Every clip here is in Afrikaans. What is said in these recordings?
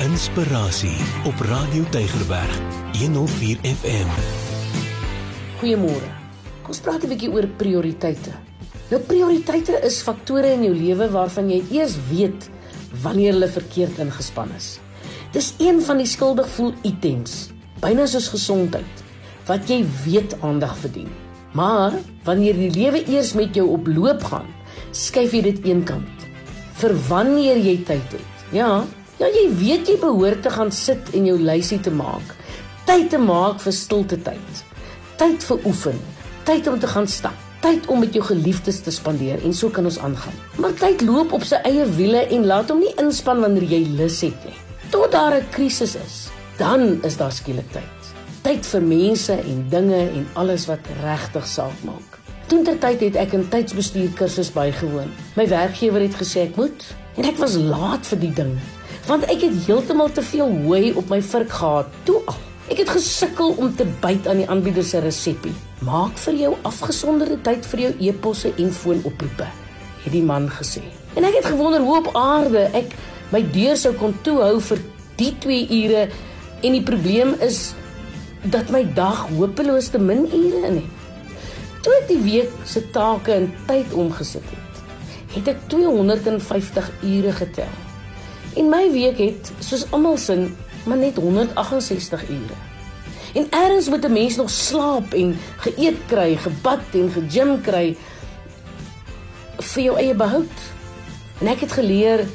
Inspirasie op Radio Tygerberg 104 FM. Goeiemôre. Kom ons praat 'n bietjie oor prioriteite. Nou prioriteite is faktore in jou lewe waarvan jy eers weet wanneer hulle verkeerd ingespan is. Dis een van die skuldig voel items, byna soos gesondheid, wat jy weet aandag verdien. Maar wanneer die lewe eers met jou op loop gaan, skuif jy dit eenkant. Vir wanneer jy tyd het. Ja, Ja, jy weet jy behoort te gaan sit en jou lysie te maak. Tyd te maak vir stilte tyd. Tyd vir oefen. Tyd om te gaan stap. Tyd om met jou geliefdes te spandeer en so kan ons aangaan. Maar tyd loop op sy eie wiele en laat hom nie inspann wanneer jy lus het nie. Tot daar 'n krisis is, dan is daar skielik tyd. Tyd vir mense en dinge en alles wat regtig saak maak. Toentertyd het ek 'n tydsbestuur kursus bygewoon. My werkgewer het gesê ek moet en ek was laat vir die ding want ek het heeltemal te veel hooi op my vurk gehad. Toe al. Ek het gesukkel om te byt aan die aanbieder se resepie. Maak vir jou afgesonderde tyd vir jou e-posse en foonoproepe, het die man gesê. En ek het gewonder hoe op aarde ek my deur sou kon toehou vir die 2 ure en die probleem is dat my dag hopeloos te min ure in het. Toe ek die week se take in tyd omgesit het, het ek 250 ure getel. En my week het soos almal sin maar net 168 ure. En eers moet 'n mens nog slaap en geëet kry, gebad en gegym kry vir jou eie behoud. En ek het geleer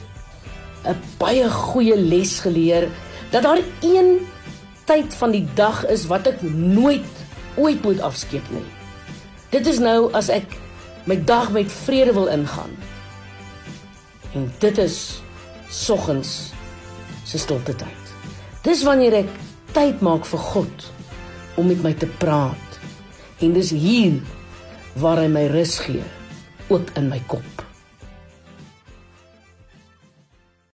'n baie goeie les geleer dat daar een tyd van die dag is wat ek nooit ooit moet afskeep nie. Dit is nou as ek my dag met vrede wil ingaan. En dit is soggens se stilte tyd. Dis wanneer ek tyd maak vir God om met my te praat. En dis hier waar hy my rus gee, ook in my kop.